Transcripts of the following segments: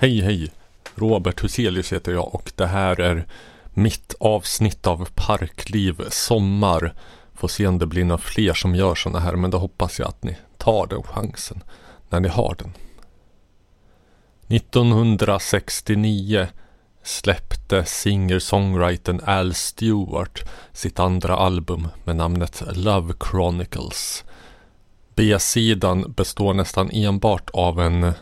Hej hej! Robert Huselius heter jag och det här är mitt avsnitt av Parkliv Sommar. Får se om det blir några fler som gör sådana här men då hoppas jag att ni tar den chansen när ni har den. 1969 släppte singer-songwritern Al Stewart sitt andra album med namnet Love Chronicles. B-sidan består nästan enbart av en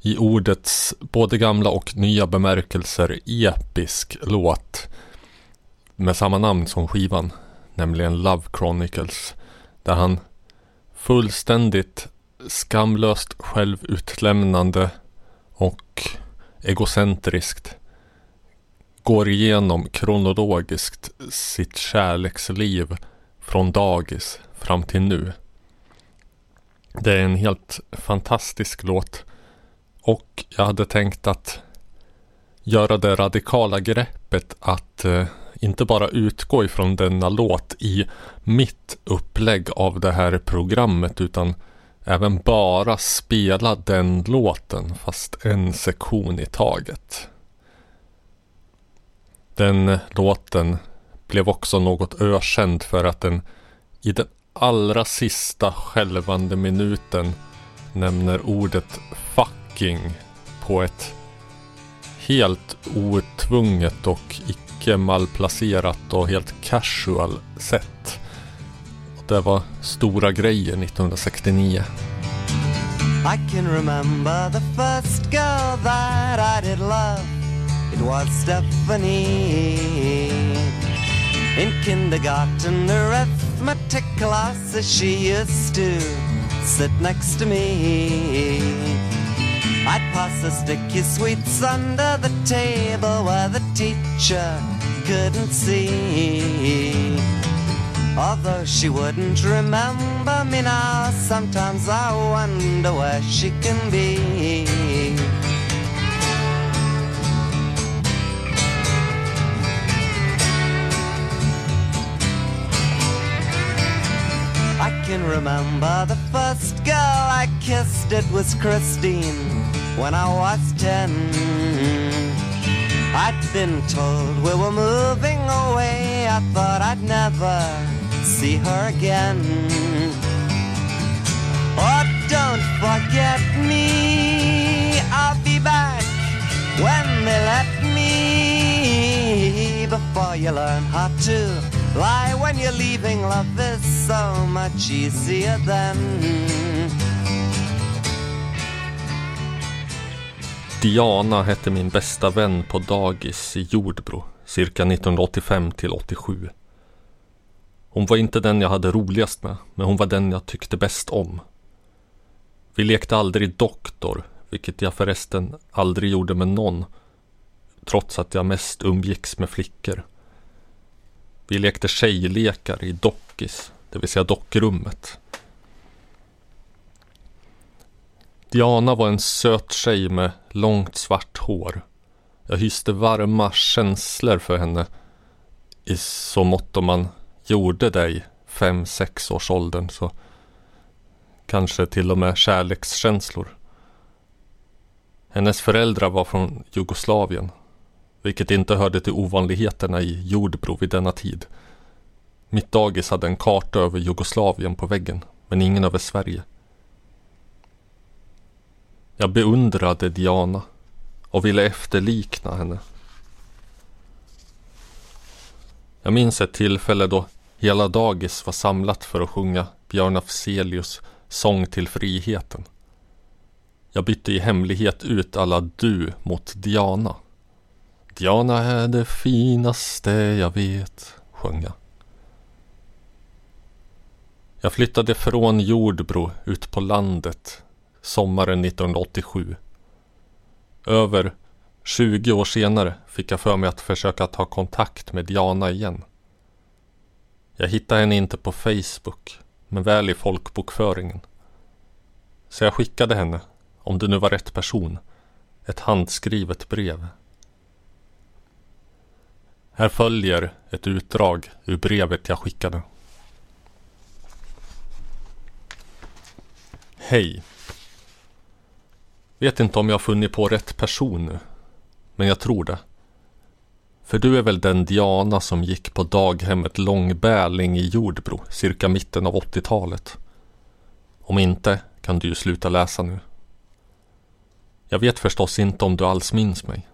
i ordets både gamla och nya bemärkelser episk låt med samma namn som skivan, nämligen Love Chronicles, där han fullständigt skamlöst självutlämnande och egocentriskt går igenom kronologiskt sitt kärleksliv från dagis fram till nu. Det är en helt fantastisk låt och jag hade tänkt att göra det radikala greppet att eh, inte bara utgå ifrån denna låt i mitt upplägg av det här programmet utan även bara spela den låten fast en sektion i taget. Den låten blev också något ökänd för att den i den allra sista skälvande minuten nämner ordet ”fuck” Viking på ett helt otvunget och icke malplacerat och helt casual sätt. Det var stora grejer 1969. I can remember the first girl that I did love It was Stephanie In kindergarten arithmetic class She used to sit next to me I'd pass the sticky sweets under the table Where the teacher couldn't see. Although she wouldn't remember me now, sometimes I wonder where she can be. I can remember the first girl I kissed, it was Christine when I was ten. I'd been told we were moving away, I thought I'd never see her again. Oh, don't forget me. I'll be back when they let me. Before you learn how to lie when you're leaving, love is so much easier than. Diana hette min bästa vän på dagis i Jordbro, cirka 1985 till 87. Hon var inte den jag hade roligast med, men hon var den jag tyckte bäst om. Vi lekte aldrig doktor, vilket jag förresten aldrig gjorde med någon, trots att jag mest umgicks med flickor. Vi lekte tjejlekar i dockis, det vill säga dockrummet. Diana var en söt tjej med långt svart hår. Jag hyste varma känslor för henne i så mått om man gjorde det i fem, sex års åldern så kanske till och med kärlekskänslor. Hennes föräldrar var från Jugoslavien, vilket inte hörde till ovanligheterna i Jordbro vid denna tid. Mitt dagis hade en karta över Jugoslavien på väggen, men ingen över Sverige. Jag beundrade Diana och ville efterlikna henne. Jag minns ett tillfälle då Hela dagis var samlat för att sjunga Björn Afzelius Sång till friheten. Jag bytte i hemlighet ut alla du mot Diana. Diana är det finaste jag vet, sjöng jag. Jag flyttade från Jordbro ut på landet sommaren 1987. Över 20 år senare fick jag för mig att försöka ta kontakt med Diana igen. Jag hittade henne inte på Facebook, men väl i folkbokföringen. Så jag skickade henne, om det nu var rätt person, ett handskrivet brev. Här följer ett utdrag ur brevet jag skickade. Hej! Vet inte om jag har funnit på rätt person nu. Men jag tror det. För du är väl den Diana som gick på daghemmet Långbäling i Jordbro cirka mitten av 80-talet? Om inte kan du ju sluta läsa nu. Jag vet förstås inte om du alls minns mig.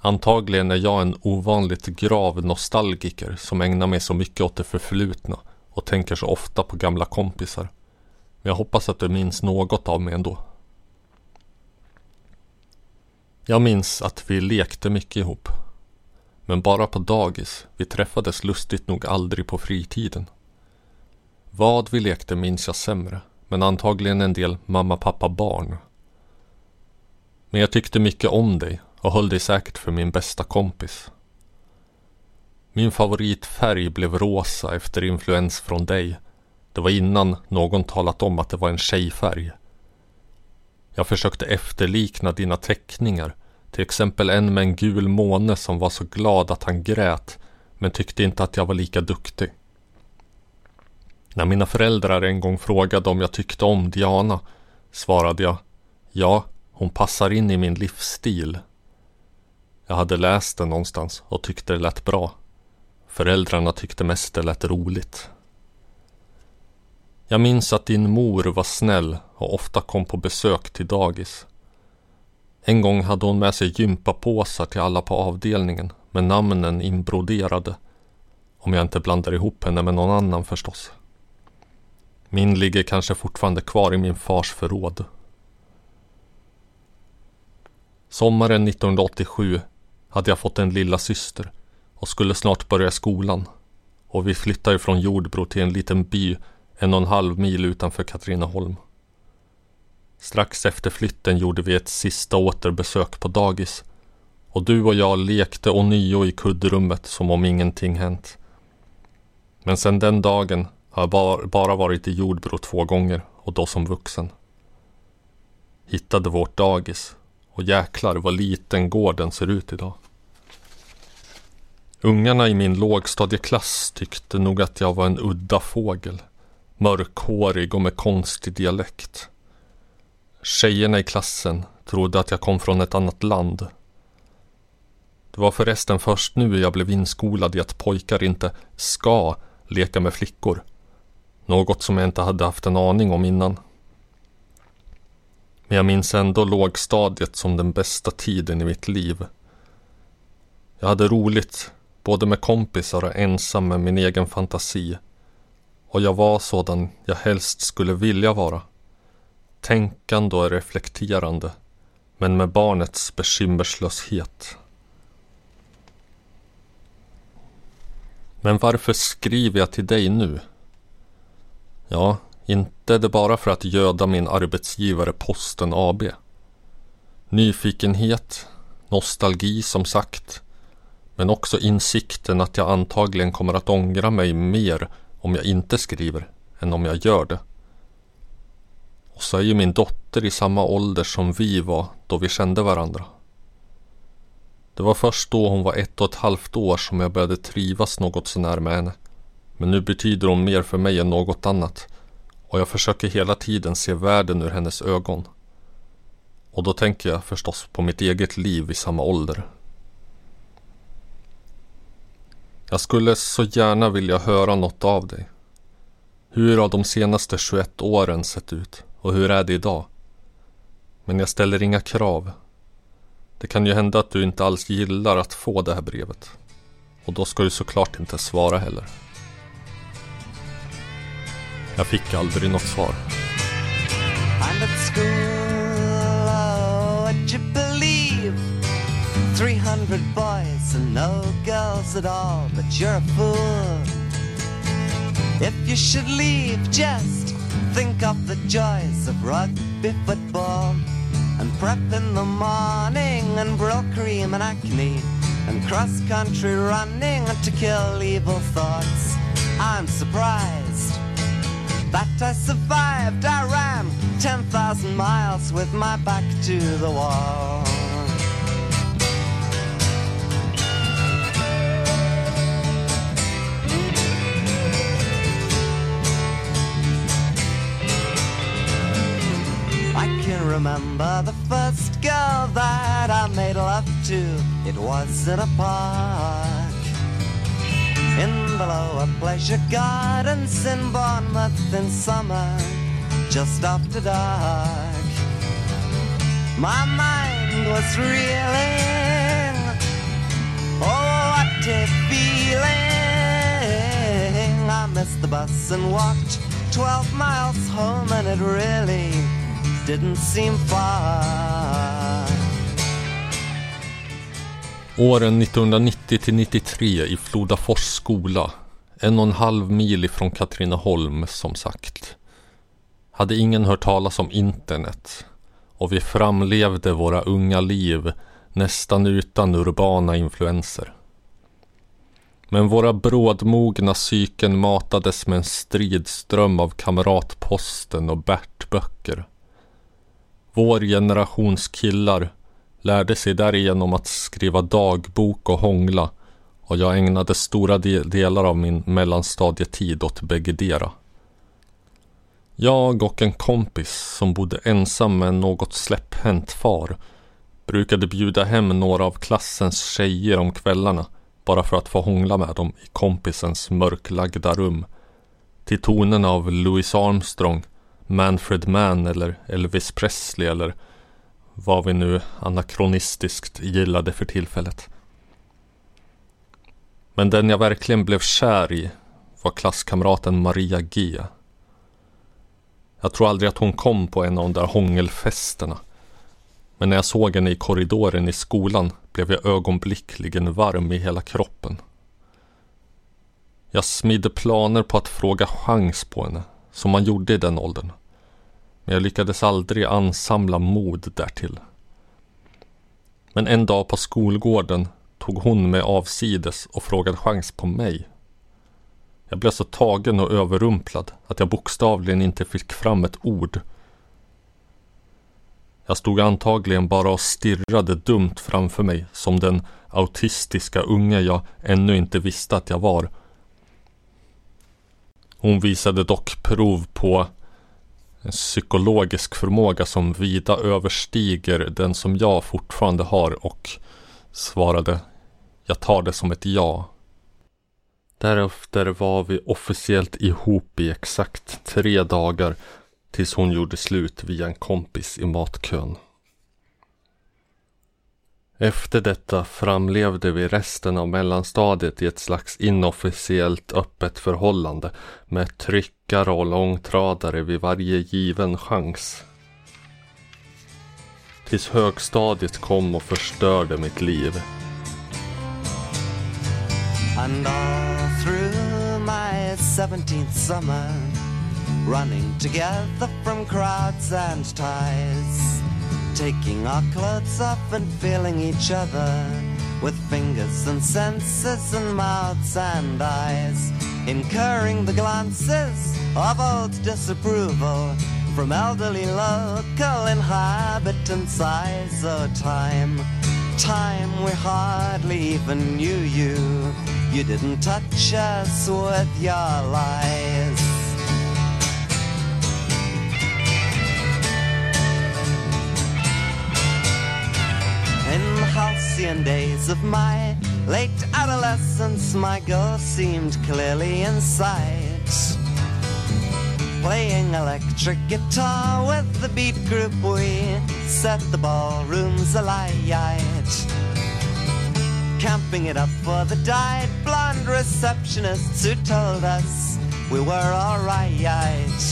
Antagligen är jag en ovanligt grav nostalgiker som ägnar mig så mycket åt det förflutna och tänker så ofta på gamla kompisar. Men jag hoppas att du minns något av mig ändå. Jag minns att vi lekte mycket ihop. Men bara på dagis. Vi träffades lustigt nog aldrig på fritiden. Vad vi lekte minns jag sämre. Men antagligen en del mamma, pappa, barn. Men jag tyckte mycket om dig och höll dig säkert för min bästa kompis. Min favoritfärg blev rosa efter influens från dig. Det var innan någon talat om att det var en tjejfärg. Jag försökte efterlikna dina teckningar. Till exempel en med en gul måne som var så glad att han grät men tyckte inte att jag var lika duktig. När mina föräldrar en gång frågade om jag tyckte om Diana svarade jag Ja, hon passar in i min livsstil. Jag hade läst den någonstans och tyckte det lät bra. Föräldrarna tyckte mest det lät roligt. Jag minns att din mor var snäll och ofta kom på besök till dagis. En gång hade hon med sig gympapåsar till alla på avdelningen med namnen inbroderade. Om jag inte blandar ihop henne med någon annan förstås. Min ligger kanske fortfarande kvar i min fars förråd. Sommaren 1987 hade jag fått en lilla syster och skulle snart börja skolan. Och vi flyttade från Jordbro till en liten by en och en halv mil utanför Katrineholm. Strax efter flytten gjorde vi ett sista återbesök på dagis och du och jag lekte ånyo i kuddrummet som om ingenting hänt. Men sedan den dagen har jag bara varit i Jordbro två gånger och då som vuxen. Hittade vårt dagis och jäklar vad liten gården ser ut idag. Ungarna i min lågstadieklass tyckte nog att jag var en udda fågel. Mörkhårig och med konstig dialekt. Tjejerna i klassen trodde att jag kom från ett annat land. Det var förresten först nu jag blev inskolad i att pojkar inte ska leka med flickor. Något som jag inte hade haft en aning om innan. Men jag minns ändå lågstadiet som den bästa tiden i mitt liv. Jag hade roligt, både med kompisar och ensam med min egen fantasi. Och jag var sådan jag helst skulle vilja vara. Tänkande och reflekterande, men med barnets bekymmerslöshet. Men varför skriver jag till dig nu? Ja, inte det bara för att göda min arbetsgivare Posten AB. Nyfikenhet, nostalgi som sagt, men också insikten att jag antagligen kommer att ångra mig mer om jag inte skriver än om jag gör det. Och så är ju min dotter i samma ålder som vi var då vi kände varandra. Det var först då hon var ett och ett halvt år som jag började trivas något sånär med henne. Men nu betyder hon mer för mig än något annat och jag försöker hela tiden se världen ur hennes ögon. Och då tänker jag förstås på mitt eget liv i samma ålder. Jag skulle så gärna vilja höra något av dig. Hur har de senaste 21 åren sett ut och hur är det idag? Men jag ställer inga krav. Det kan ju hända att du inte alls gillar att få det här brevet. Och då ska du såklart inte svara heller. Jag fick aldrig något svar. I'm at school, oh, what you believe 300 boys and no girls at all But you're a fool If you should leave, just think of the joys of rugby football And prep in the morning and Brylcreem and acne And cross-country running to kill evil thoughts I'm surprised that I survived. I ran 10,000 miles with my back to the wall. Remember the first girl that I made love to. It was in a park. In the lower pleasure gardens in Bournemouth in summer, just after dark. My mind was reeling. Oh, what a feeling! I missed the bus and walked 12 miles home, and it really didn't seem far. Åren 1990 till 93 i Flodafors skola. En och en halv mil ifrån Katrineholm som sagt. Hade ingen hört talas om internet. Och vi framlevde våra unga liv nästan utan urbana influenser. Men våra brådmogna psyken matades med en stridström av Kamratposten och Bert-böcker. Vår generations killar lärde sig därigenom att skriva dagbok och hångla och jag ägnade stora del delar av min mellanstadietid åt bäggedera. Jag och en kompis som bodde ensam med en något släpphänt far brukade bjuda hem några av klassens tjejer om kvällarna bara för att få hångla med dem i kompisens mörklagda rum till tonerna av Louis Armstrong, Manfred Mann eller Elvis Presley eller vad vi nu anakronistiskt gillade för tillfället. Men den jag verkligen blev kär i var klasskamraten Maria G. Jag tror aldrig att hon kom på en av de där hångelfesterna. Men när jag såg henne i korridoren i skolan blev jag ögonblickligen varm i hela kroppen. Jag smidde planer på att fråga chans på henne, som man gjorde i den åldern. Men jag lyckades aldrig ansamla mod därtill. Men en dag på skolgården tog hon mig avsides och frågade chans på mig. Jag blev så tagen och överrumplad att jag bokstavligen inte fick fram ett ord. Jag stod antagligen bara och stirrade dumt framför mig som den autistiska unge jag ännu inte visste att jag var. Hon visade dock prov på en psykologisk förmåga som vida överstiger den som jag fortfarande har och svarade Jag tar det som ett ja. Därefter var vi officiellt ihop i exakt tre dagar tills hon gjorde slut via en kompis i matkön. Efter detta framlevde vi resten av mellanstadiet i ett slags inofficiellt öppet förhållande med tryckare och långtradare vid varje given chans. Tills högstadiet kom och förstörde mitt liv. And all through my 17th summer, running together from crowds and ties, taking our clothes off and feeling each other with fingers and senses and mouths and eyes, incurring the glances of old disapproval from elderly local inhabitants' eyes. Oh, time, time, we hardly even knew you. You didn't touch us with your lies. Halcyon days of my late adolescence, my goal seemed clearly in sight. Playing electric guitar with the beat group, we set the ballrooms alight. Camping it up for the dyed blonde receptionists who told us we were alright.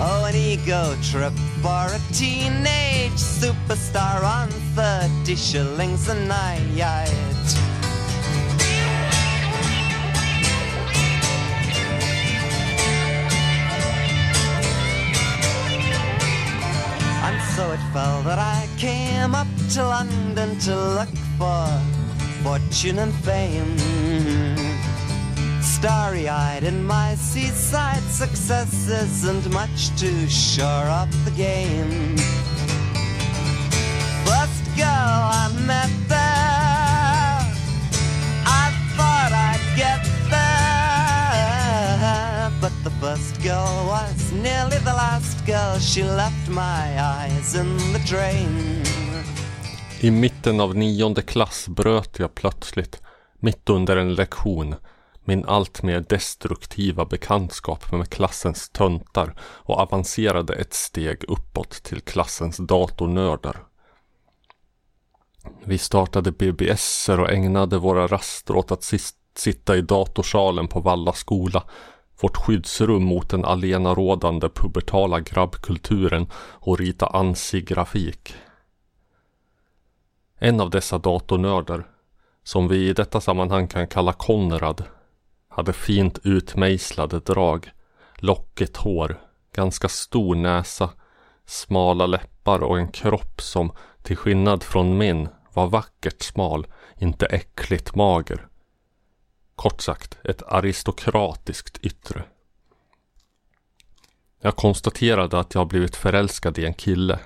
Oh, an ego trip for a teenage superstar on 30 shillings a night. And so it fell that I came up to London to look for fortune and fame. Starry eyed in my seaside success isn't much to shore up the game. First girl I met there, I thought I'd get there. But the first girl was nearly the last girl, she left my eyes in the train. I mitten av nionde klass bröt jag plötsligt, mitt under en lektion, min alltmer destruktiva bekantskap med klassens töntar och avancerade ett steg uppåt till klassens datornördar. Vi startade BBSer och ägnade våra raster åt att sitta i datorsalen på Valla skola, vårt skyddsrum mot den alenarådande pubertala grabbkulturen och rita ANSI-grafik. En av dessa datornördar, som vi i detta sammanhang kan kalla Konrad, hade fint utmejslade drag, lockigt hår, ganska stor näsa, smala läppar och en kropp som, till skillnad från min, var vackert smal, inte äckligt mager. Kort sagt, ett aristokratiskt yttre. Jag konstaterade att jag blivit förälskad i en kille.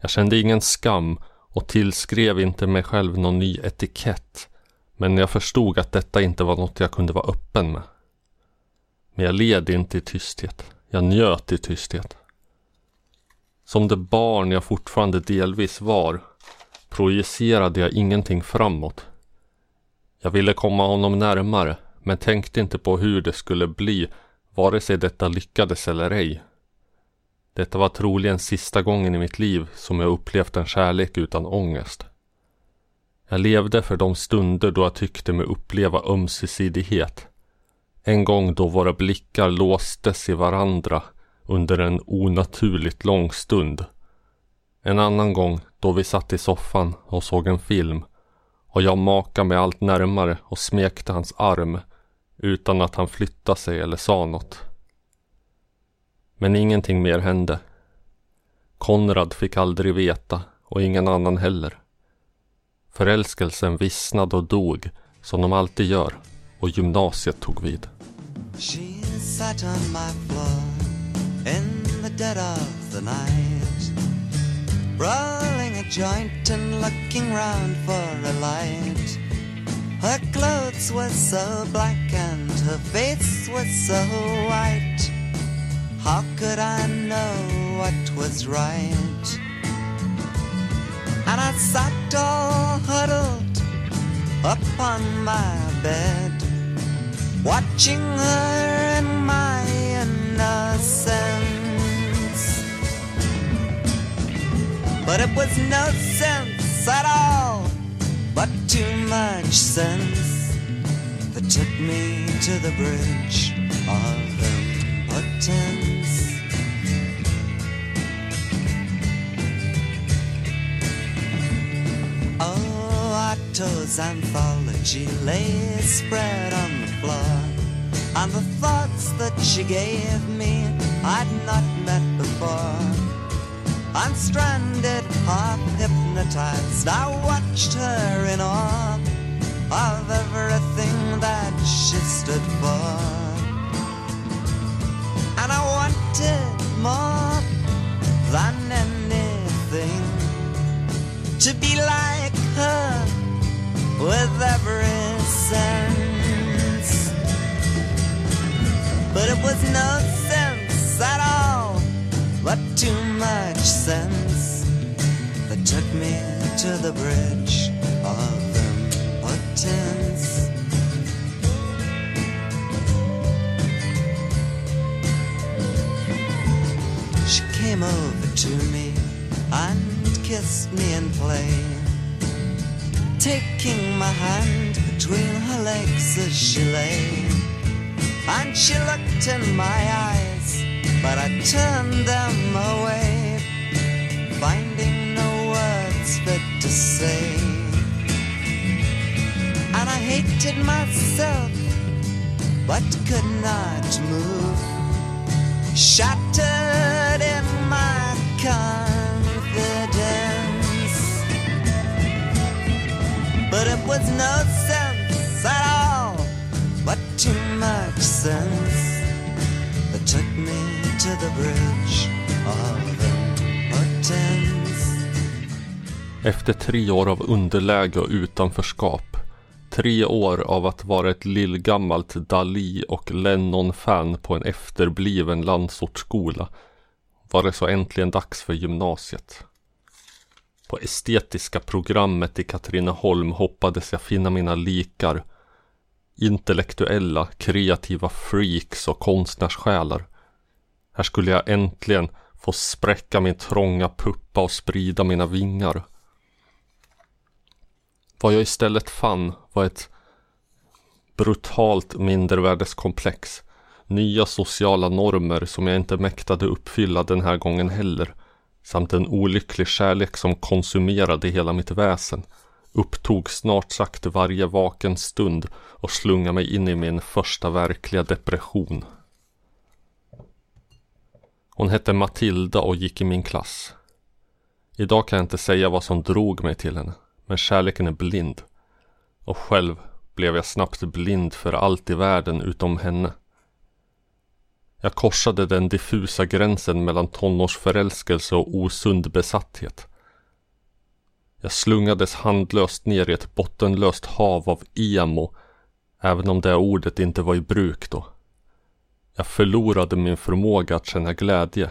Jag kände ingen skam och tillskrev inte mig själv någon ny etikett. Men jag förstod att detta inte var något jag kunde vara öppen med. Men jag led inte i tysthet. Jag njöt i tysthet. Som det barn jag fortfarande delvis var projicerade jag ingenting framåt. Jag ville komma honom närmare men tänkte inte på hur det skulle bli vare sig detta lyckades eller ej. Detta var troligen sista gången i mitt liv som jag upplevt en kärlek utan ångest. Jag levde för de stunder då jag tyckte mig uppleva ömsesidighet. En gång då våra blickar låstes i varandra under en onaturligt lång stund. En annan gång då vi satt i soffan och såg en film och jag makade mig allt närmare och smekte hans arm utan att han flyttade sig eller sa något. Men ingenting mer hände. Konrad fick aldrig veta och ingen annan heller. Förälskelsen vissnade och dog som de alltid gör och gymnasiet tog vid. She sat on my floor in the dead of the night Rolling a joint and looking round for a light Her clothes were so black and her face was so white How could I know what was right? And I sat all huddled upon my bed, watching her in my innocence. But it was no sense at all, but too much sense that took me to the bridge of impotence. Oh, Otto's anthology lay spread on the floor. And the thoughts that she gave me I'd not met before. Unstranded, half hypnotized, I watched her in awe of everything that she stood for. And I wanted more than anything to be like her with every sense. But it was no sense at all, but too much sense that took me to the bridge of impotence. She came over to me and kissed me in play taking my hand between her legs as she lay. And she looked in my eyes, but I turned them away, finding no words fit to say. And I hated myself, but could not move, shattered in my car. But it was no sense at all, but too much sense that took me to the bridge of impotence. Efter tre år av underläge och utanförskap Tre år av att vara ett lillgammalt Dali och Lennon-fan på en efterbliven landsortsskola var det så äntligen dags för gymnasiet. På estetiska programmet i Katrineholm hoppades jag finna mina likar. Intellektuella, kreativa freaks och konstnärssjälar. Här skulle jag äntligen få spräcka min trånga puppa och sprida mina vingar. Vad jag istället fann var ett brutalt mindervärdeskomplex. Nya sociala normer som jag inte mäktade uppfylla den här gången heller. Samt en olycklig kärlek som konsumerade hela mitt väsen. Upptog snart sagt varje vaken stund och slungade mig in i min första verkliga depression. Hon hette Matilda och gick i min klass. Idag kan jag inte säga vad som drog mig till henne. Men kärleken är blind. Och själv blev jag snabbt blind för allt i världen utom henne. Jag korsade den diffusa gränsen mellan tonårsförälskelse och osund besatthet. Jag slungades handlöst ner i ett bottenlöst hav av emo, även om det ordet inte var i bruk då. Jag förlorade min förmåga att känna glädje.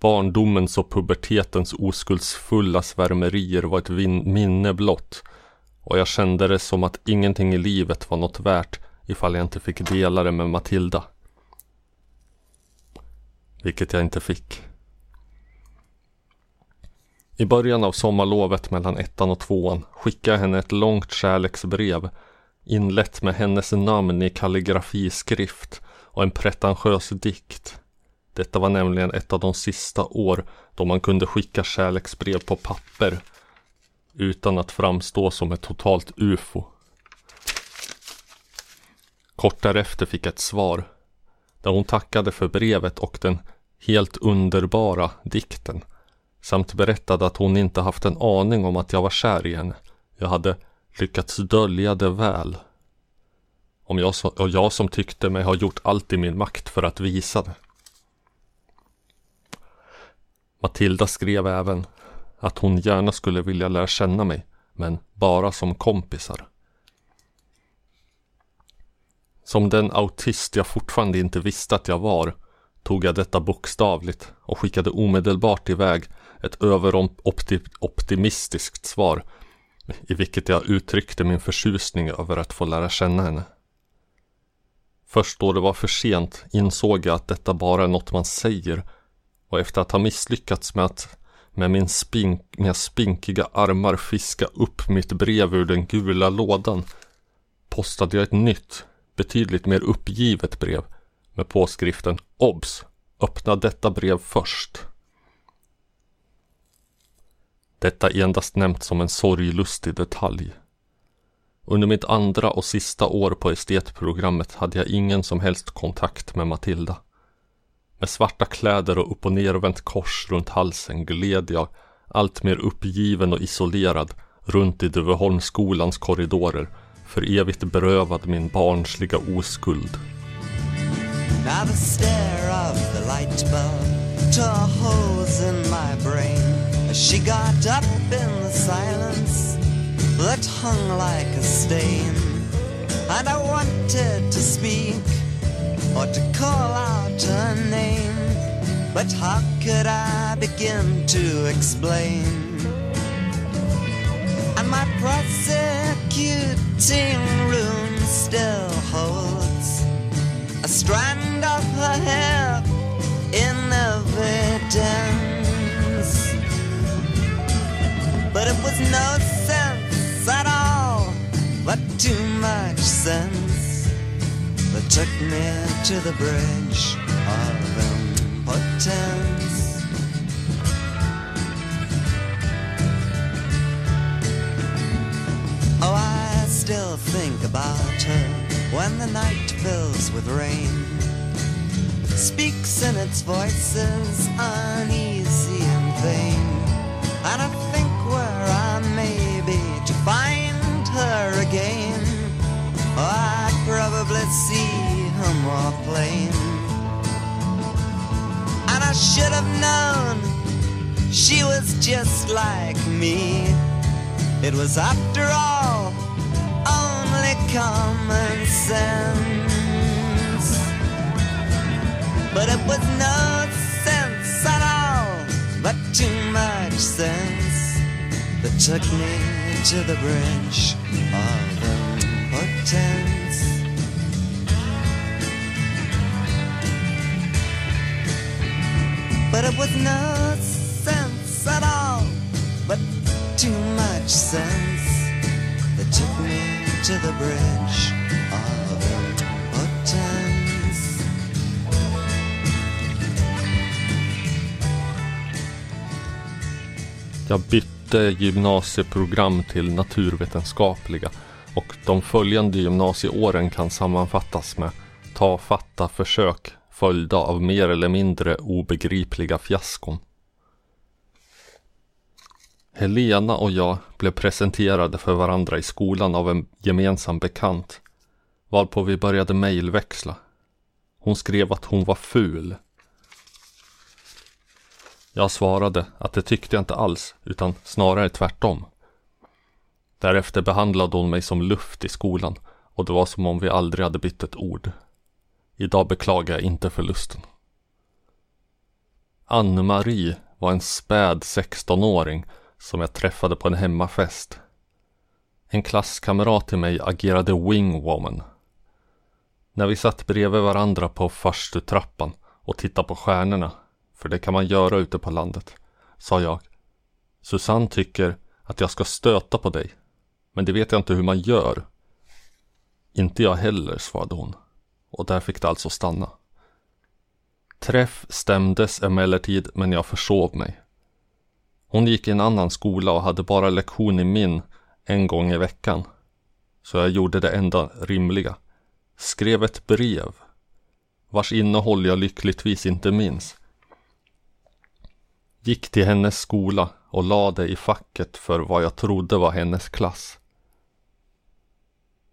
Barndomens och pubertetens oskuldsfulla svärmerier var ett minne blott och jag kände det som att ingenting i livet var något värt ifall jag inte fick dela det med Matilda. Vilket jag inte fick. I början av sommarlovet mellan ettan och tvåan skickade jag henne ett långt kärleksbrev inlett med hennes namn i kalligrafiskrift och en pretentiös dikt. Detta var nämligen ett av de sista år då man kunde skicka kärleksbrev på papper utan att framstå som ett totalt ufo. Kort därefter fick jag ett svar där hon tackade för brevet och den helt underbara dikten samt berättade att hon inte haft en aning om att jag var kär i henne. Jag hade lyckats dölja det väl. Om jag, och jag som tyckte mig ha gjort allt i min makt för att visa det. Matilda skrev även att hon gärna skulle vilja lära känna mig, men bara som kompisar. Som den autist jag fortfarande inte visste att jag var tog jag detta bokstavligt och skickade omedelbart iväg ett överoptimistiskt svar i vilket jag uttryckte min förtjusning över att få lära känna henne. Först då det var för sent insåg jag att detta bara är något man säger och efter att ha misslyckats med att med min spink, mina spinkiga armar fiska upp mitt brev ur den gula lådan postade jag ett nytt, betydligt mer uppgivet brev med påskriften OBS! Öppna detta brev först. Detta endast nämnt som en sorglustig detalj. Under mitt andra och sista år på estetprogrammet hade jag ingen som helst kontakt med Matilda. Med svarta kläder och upp och nervänt kors runt halsen gled jag, allt mer uppgiven och isolerad, runt i Duveholmsskolans korridorer, för evigt berövad min barnsliga oskuld. Now the stare of the light bulb tore holes in my brain as she got up in the silence that hung like a stain. And I wanted to speak or to call out her name. But how could I begin to explain? Prosecuting room still holds a strand of her hair in evidence. But it was no sense at all, but too much sense that took me to the bridge of impotence. Still think about her when the night fills with rain. Speaks in its voices uneasy and vain. And I think where I may be to find her again. Oh, I probably see her more plain. And I should have known she was just like me. It was after all common sense. But it was no sense at all, but too much sense that took me to the bridge of impotence. But it was no sense at all, but too much sense that took me to the bridge of impotence. Jag bytte gymnasieprogram till naturvetenskapliga och de följande gymnasieåren kan sammanfattas med tafatta försök följda av mer eller mindre obegripliga fiaskon. Helena och jag blev presenterade för varandra i skolan av en gemensam bekant, varpå vi började mejlväxla. Hon skrev att hon var ful. Jag svarade att det tyckte jag inte alls, utan snarare tvärtom. Därefter behandlade hon mig som luft i skolan och det var som om vi aldrig hade bytt ett ord. Idag beklagar jag inte förlusten. Ann-Marie var en späd 16-åring som jag träffade på en hemmafest. En klasskamrat till mig agerade wingwoman. När vi satt bredvid varandra på farstutrappan och tittade på stjärnorna, för det kan man göra ute på landet, sa jag. Susanne tycker att jag ska stöta på dig, men det vet jag inte hur man gör. Inte jag heller, svarade hon. Och där fick det alltså stanna. Träff stämdes emellertid, men jag försov mig. Hon gick i en annan skola och hade bara lektion i min en gång i veckan. Så jag gjorde det enda rimliga. Skrev ett brev. Vars innehåll jag lyckligtvis inte minns. Gick till hennes skola och lade i facket för vad jag trodde var hennes klass.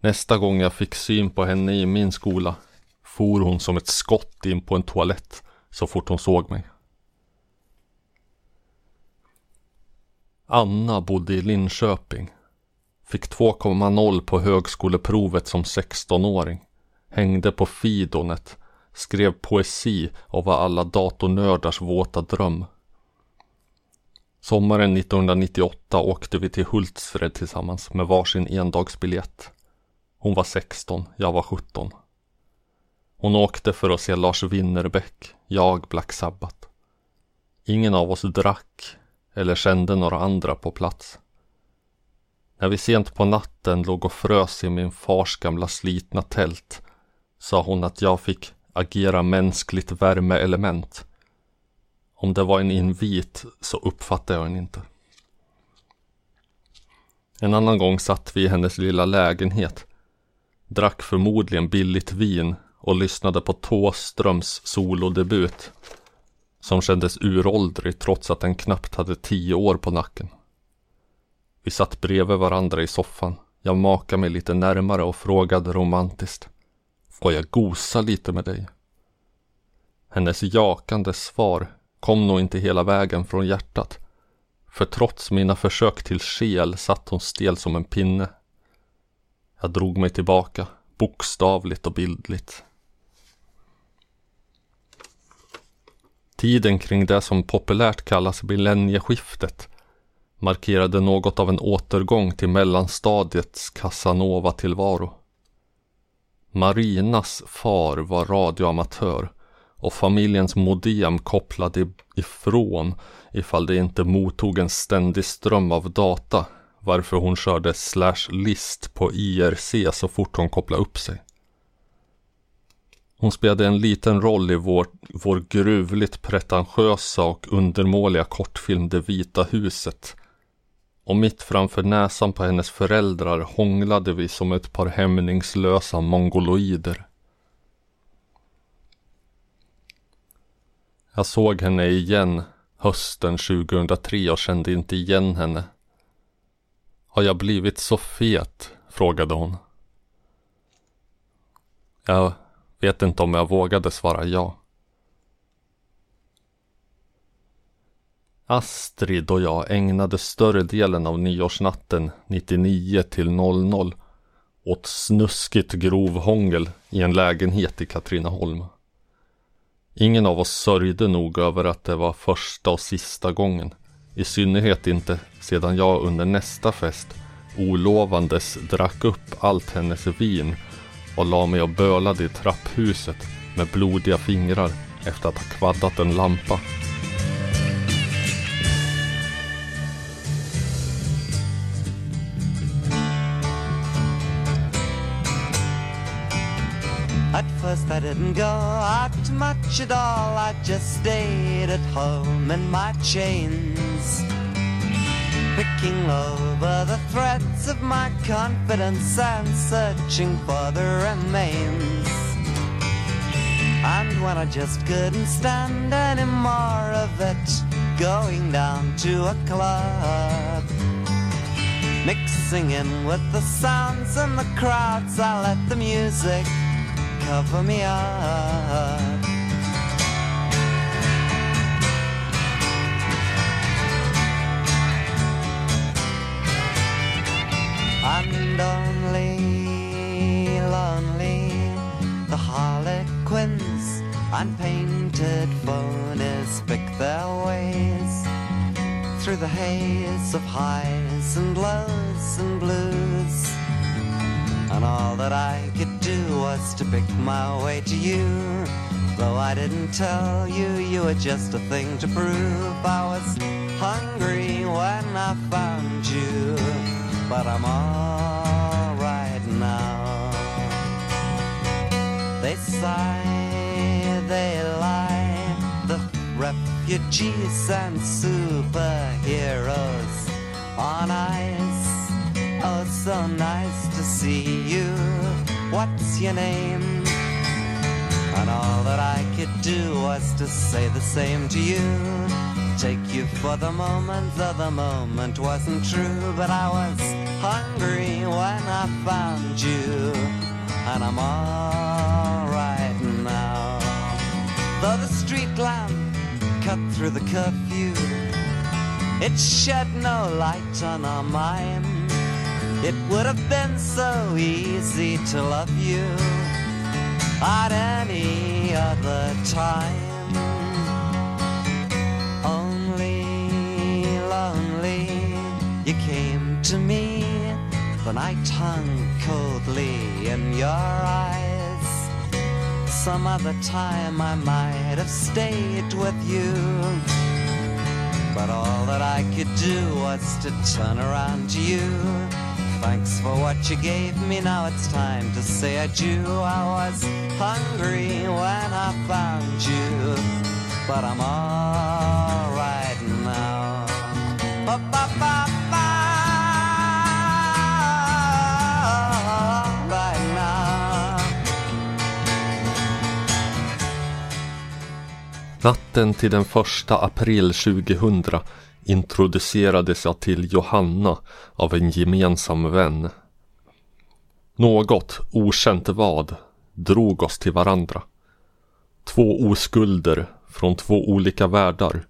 Nästa gång jag fick syn på henne i min skola for hon som ett skott in på en toalett så fort hon såg mig. Anna bodde i Linköping. Fick 2,0 på högskoleprovet som 16-åring. Hängde på Fidonet. Skrev poesi och var alla datornördars våta dröm. Sommaren 1998 åkte vi till Hultsfred tillsammans med varsin endagsbiljett. Hon var 16, jag var 17. Hon åkte för att se Lars Winnerbäck, jag Black Sabbath. Ingen av oss drack eller kände några andra på plats. När vi sent på natten låg och frös i min fars gamla slitna tält sa hon att jag fick agera mänskligt värmeelement. Om det var en invit så uppfattade jag den inte. En annan gång satt vi i hennes lilla lägenhet, drack förmodligen billigt vin och lyssnade på Tåströms solodebut som kändes uråldrig trots att den knappt hade tio år på nacken. Vi satt bredvid varandra i soffan. Jag makade mig lite närmare och frågade romantiskt. Får jag gosa lite med dig? Hennes jakande svar kom nog inte hela vägen från hjärtat. För trots mina försök till skel satt hon stel som en pinne. Jag drog mig tillbaka, bokstavligt och bildligt. Tiden kring det som populärt kallas millennieskiftet markerade något av en återgång till mellanstadiets Casanova-tillvaro. Marinas far var radioamatör och familjens modem kopplade ifrån ifall det inte mottog en ständig ström av data varför hon körde slash list på IRC så fort hon kopplade upp sig. Hon spelade en liten roll i vår, vår gruvligt pretentiösa och undermåliga kortfilm Det vita huset. Och mitt framför näsan på hennes föräldrar hånglade vi som ett par hämningslösa mongoloider. Jag såg henne igen hösten 2003 och kände inte igen henne. Har jag blivit så fet? frågade hon. Jag Vet inte om jag vågade svara ja. Astrid och jag ägnade större delen av nyårsnatten 99 till 00 åt snuskigt grov hångel i en lägenhet i Katrineholm. Ingen av oss sörjde nog över att det var första och sista gången. I synnerhet inte sedan jag under nästa fest olovandes drack upp allt hennes vin och la mig och bölade i trapphuset med blodiga fingrar efter att ha kvaddat en lampa. At first I didn't go out much at all. I just stayed at home in my chains. Picking over the threads of my confidence and searching for the remains. And when I just couldn't stand any more of it, going down to a club. Mixing in with the sounds and the crowds, I let the music cover me up. Only lonely the harlequins and painted phonies pick their ways through the haze of highs and lows and blues. And all that I could do was to pick my way to you. Though I didn't tell you, you were just a thing to prove. I was hungry when I found you, but I'm alright They sigh, they lie, the refugees and superheroes on ice. Oh, so nice to see you. What's your name? And all that I could do was to say the same to you. Take you for the moment, though the moment wasn't true. But I was hungry when I found you. And I'm alright now. Though the street lamp cut through the curfew, it shed no light on our mind. It would have been so easy to love you at any other time. Only lonely, you came to me. The night hung coldly in your eyes. Some other time I might have stayed with you. But all that I could do was to turn around to you. Thanks for what you gave me. Now it's time to say adieu. I was hungry when I found you, but I'm alright Natten till den första april 2000 introducerades jag till Johanna av en gemensam vän. Något, okänt vad, drog oss till varandra. Två oskulder från två olika världar.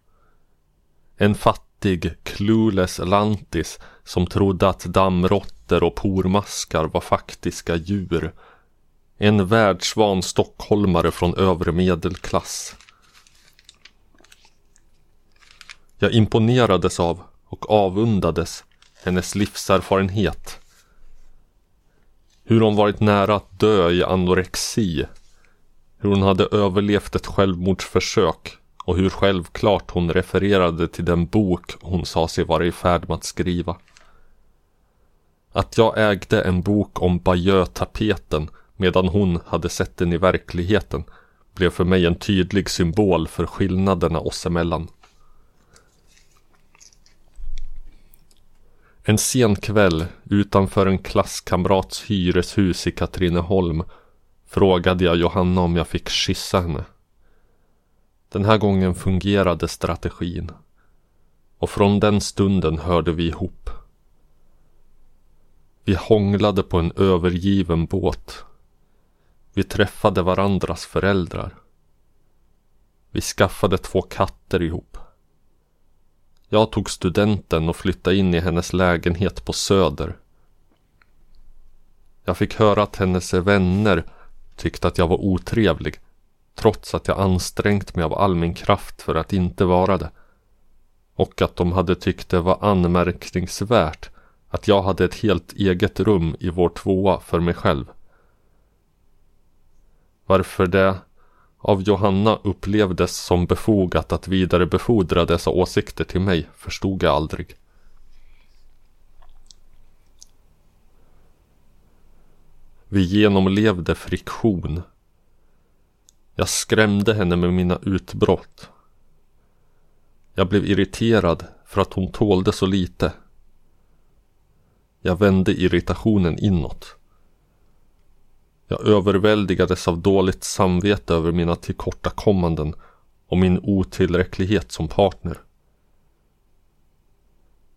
En fattig, clueless lantis som trodde att dammråttor och pormaskar var faktiska djur. En världsvan stockholmare från övre medelklass. Jag imponerades av och avundades hennes livserfarenhet. Hur hon varit nära att dö i anorexi. Hur hon hade överlevt ett självmordsförsök och hur självklart hon refererade till den bok hon sa sig vara i färd med att skriva. Att jag ägde en bok om Bayeux-tapeten medan hon hade sett den i verkligheten blev för mig en tydlig symbol för skillnaderna oss emellan. En sen kväll utanför en klasskamrats hyreshus i Katrineholm frågade jag Johanna om jag fick kyssa henne. Den här gången fungerade strategin. Och från den stunden hörde vi ihop. Vi hånglade på en övergiven båt. Vi träffade varandras föräldrar. Vi skaffade två katter ihop. Jag tog studenten och flyttade in i hennes lägenhet på Söder. Jag fick höra att hennes vänner tyckte att jag var otrevlig. trots att jag ansträngt mig av all min kraft för att inte vara det. Och att de hade tyckt det var anmärkningsvärt att jag hade ett helt eget rum i vår tvåa för mig själv. Varför det av Johanna upplevdes som befogat att vidarebefordra dessa åsikter till mig förstod jag aldrig. Vi genomlevde friktion. Jag skrämde henne med mina utbrott. Jag blev irriterad för att hon tålde så lite. Jag vände irritationen inåt. Jag överväldigades av dåligt samvete över mina tillkortakommanden och min otillräcklighet som partner.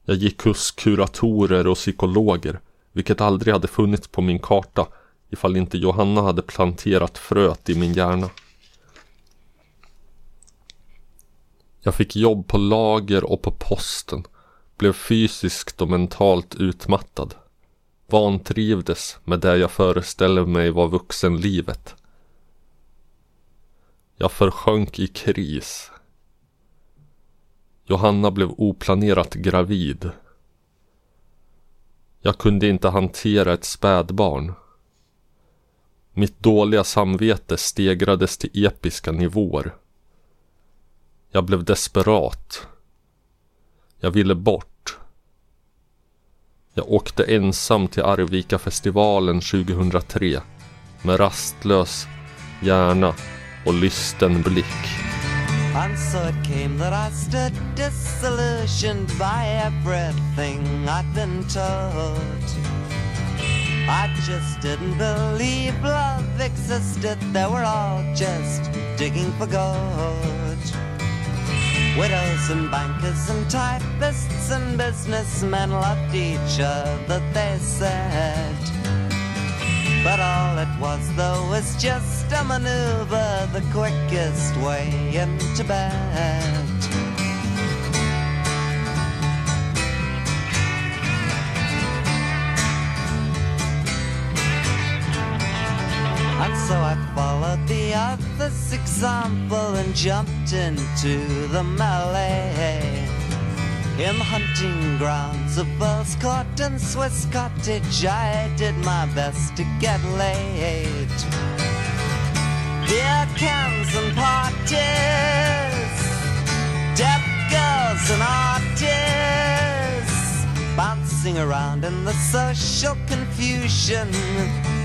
Jag gick hos kuratorer och psykologer, vilket aldrig hade funnits på min karta ifall inte Johanna hade planterat fröet i min hjärna. Jag fick jobb på lager och på posten, blev fysiskt och mentalt utmattad vantrivdes med det jag föreställer mig var vuxenlivet. Jag försjönk i kris. Johanna blev oplanerat gravid. Jag kunde inte hantera ett spädbarn. Mitt dåliga samvete stegrades till episka nivåer. Jag blev desperat. Jag ville bort. Jag åkte ensam till Arvika-festivalen 2003 med rastlös hjärna och lysten blick. And so it came that I stood disillusioned by everything I'd been told. I just didn't believe love existed. They were all just digging for gold. Widows and bankers and typists and businessmen loved each other, they said. But all it was, though, was just a maneuver, the quickest way into bed. And so I followed the other's example and jumped into the melee. In the hunting grounds of Earl's Court and Swiss Cottage, I did my best to get laid. Beer cans and parties, deaf girls and artists, bouncing around in the social confusion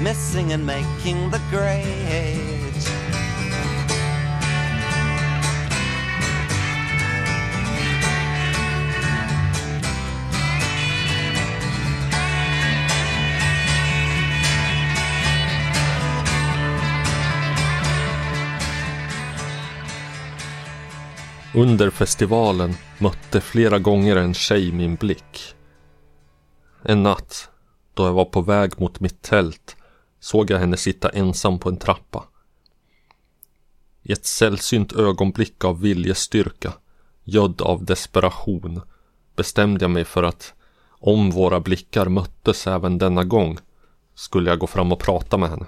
missing and making the grade. Under festivalen mötte flera gånger en tjej min blick. En natt, då jag var på väg mot mitt tält, såg jag henne sitta ensam på en trappa. I ett sällsynt ögonblick av viljestyrka, gödd av desperation, bestämde jag mig för att om våra blickar möttes även denna gång skulle jag gå fram och prata med henne.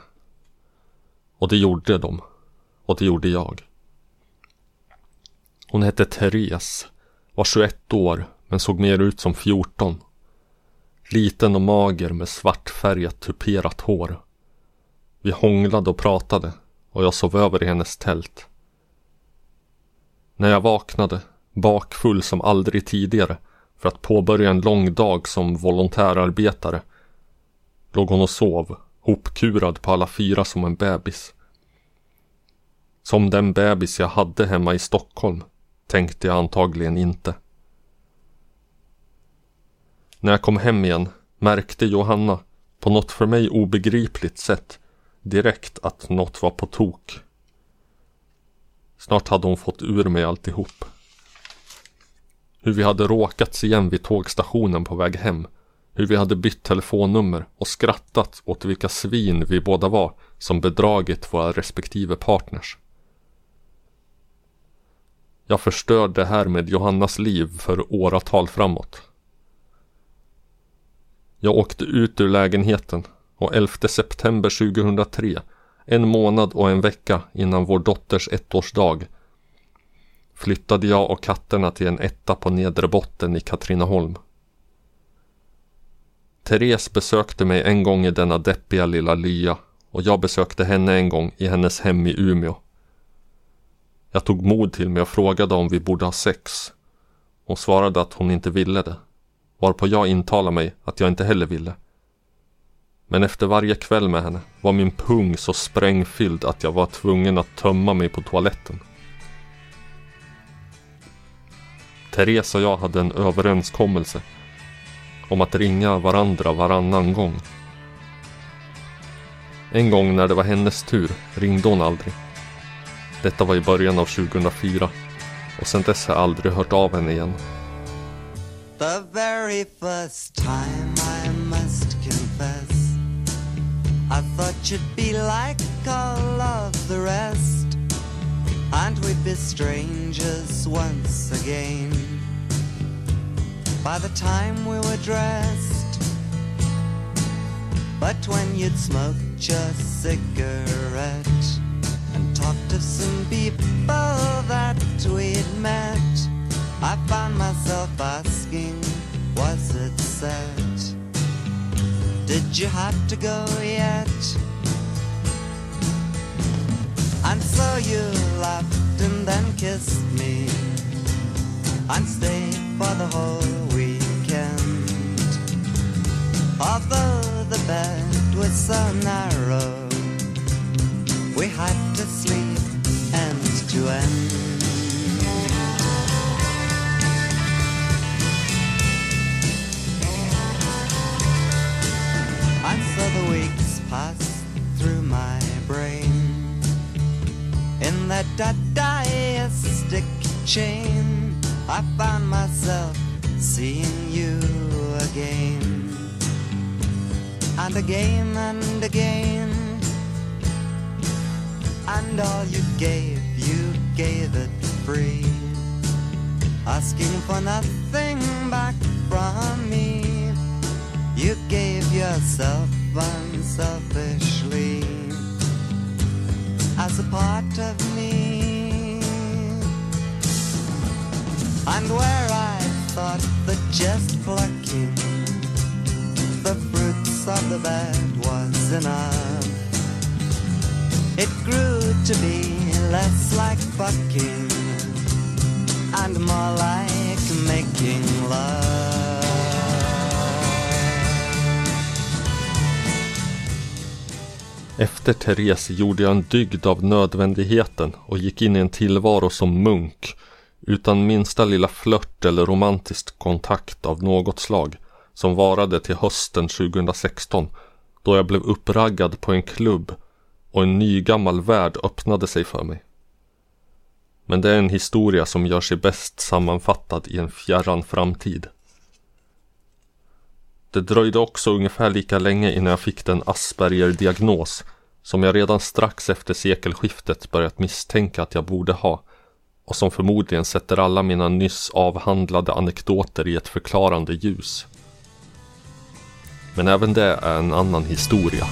Och det gjorde de. Och det gjorde jag. Hon hette Therese, var 21 år men såg mer ut som 14. Liten och mager med svartfärgat tuperat hår. Vi hånglade och pratade och jag sov över i hennes tält. När jag vaknade, bakfull som aldrig tidigare, för att påbörja en lång dag som volontärarbetare, låg hon och sov, hopkurad på alla fyra som en bebis. Som den bebis jag hade hemma i Stockholm, tänkte jag antagligen inte. När jag kom hem igen märkte Johanna, på något för mig obegripligt sätt, direkt att något var på tok. Snart hade hon fått ur mig alltihop. Hur vi hade råkats igen vid tågstationen på väg hem. Hur vi hade bytt telefonnummer och skrattat åt vilka svin vi båda var som bedragit våra respektive partners. Jag förstörde härmed Johannas liv för åratal framåt. Jag åkte ut ur lägenheten och 11 september 2003 en månad och en vecka innan vår dotters ettårsdag flyttade jag och katterna till en etta på nedre botten i Katrineholm. Therese besökte mig en gång i denna deppiga lilla lya och jag besökte henne en gång i hennes hem i Umeå. Jag tog mod till mig och frågade om vi borde ha sex. Hon svarade att hon inte ville det, varpå jag intalade mig att jag inte heller ville. Men efter varje kväll med henne var min pung så sprängfylld att jag var tvungen att tömma mig på toaletten. Therese och jag hade en överenskommelse om att ringa varandra varannan gång. En gång när det var hennes tur ringde hon aldrig. Detta var i början av 2004 och sen dess har jag aldrig hört av henne igen. The very first time I thought you'd be like all of the rest. And we'd be strangers once again? By the time we were dressed. But when you'd smoked your cigarette And talked to some people that we'd met I found myself asking, was it set? Did you have to go yet? And so you laughed and then kissed me and stayed for the whole weekend. Although the bed was so narrow, we had to sleep end to end. The weeks pass through my brain. In that dadaistic chain I found myself seeing you again. And again and again. And all you gave, you gave it free. Asking for nothing back from me. You gave yourself unselfishly as a part of me. And where I thought that just plucking the fruits of the bed was enough, it grew to be less like fucking and more like making love. Efter Therese gjorde jag en dygd av nödvändigheten och gick in i en tillvaro som munk utan minsta lilla flört eller romantisk kontakt av något slag som varade till hösten 2016 då jag blev uppraggad på en klubb och en ny gammal värld öppnade sig för mig. Men det är en historia som gör sig bäst sammanfattad i en fjärran framtid. Det dröjde också ungefär lika länge innan jag fick den Asperger-diagnos som jag redan strax efter sekelskiftet börjat misstänka att jag borde ha och som förmodligen sätter alla mina nyss avhandlade anekdoter i ett förklarande ljus. Men även det är en annan historia.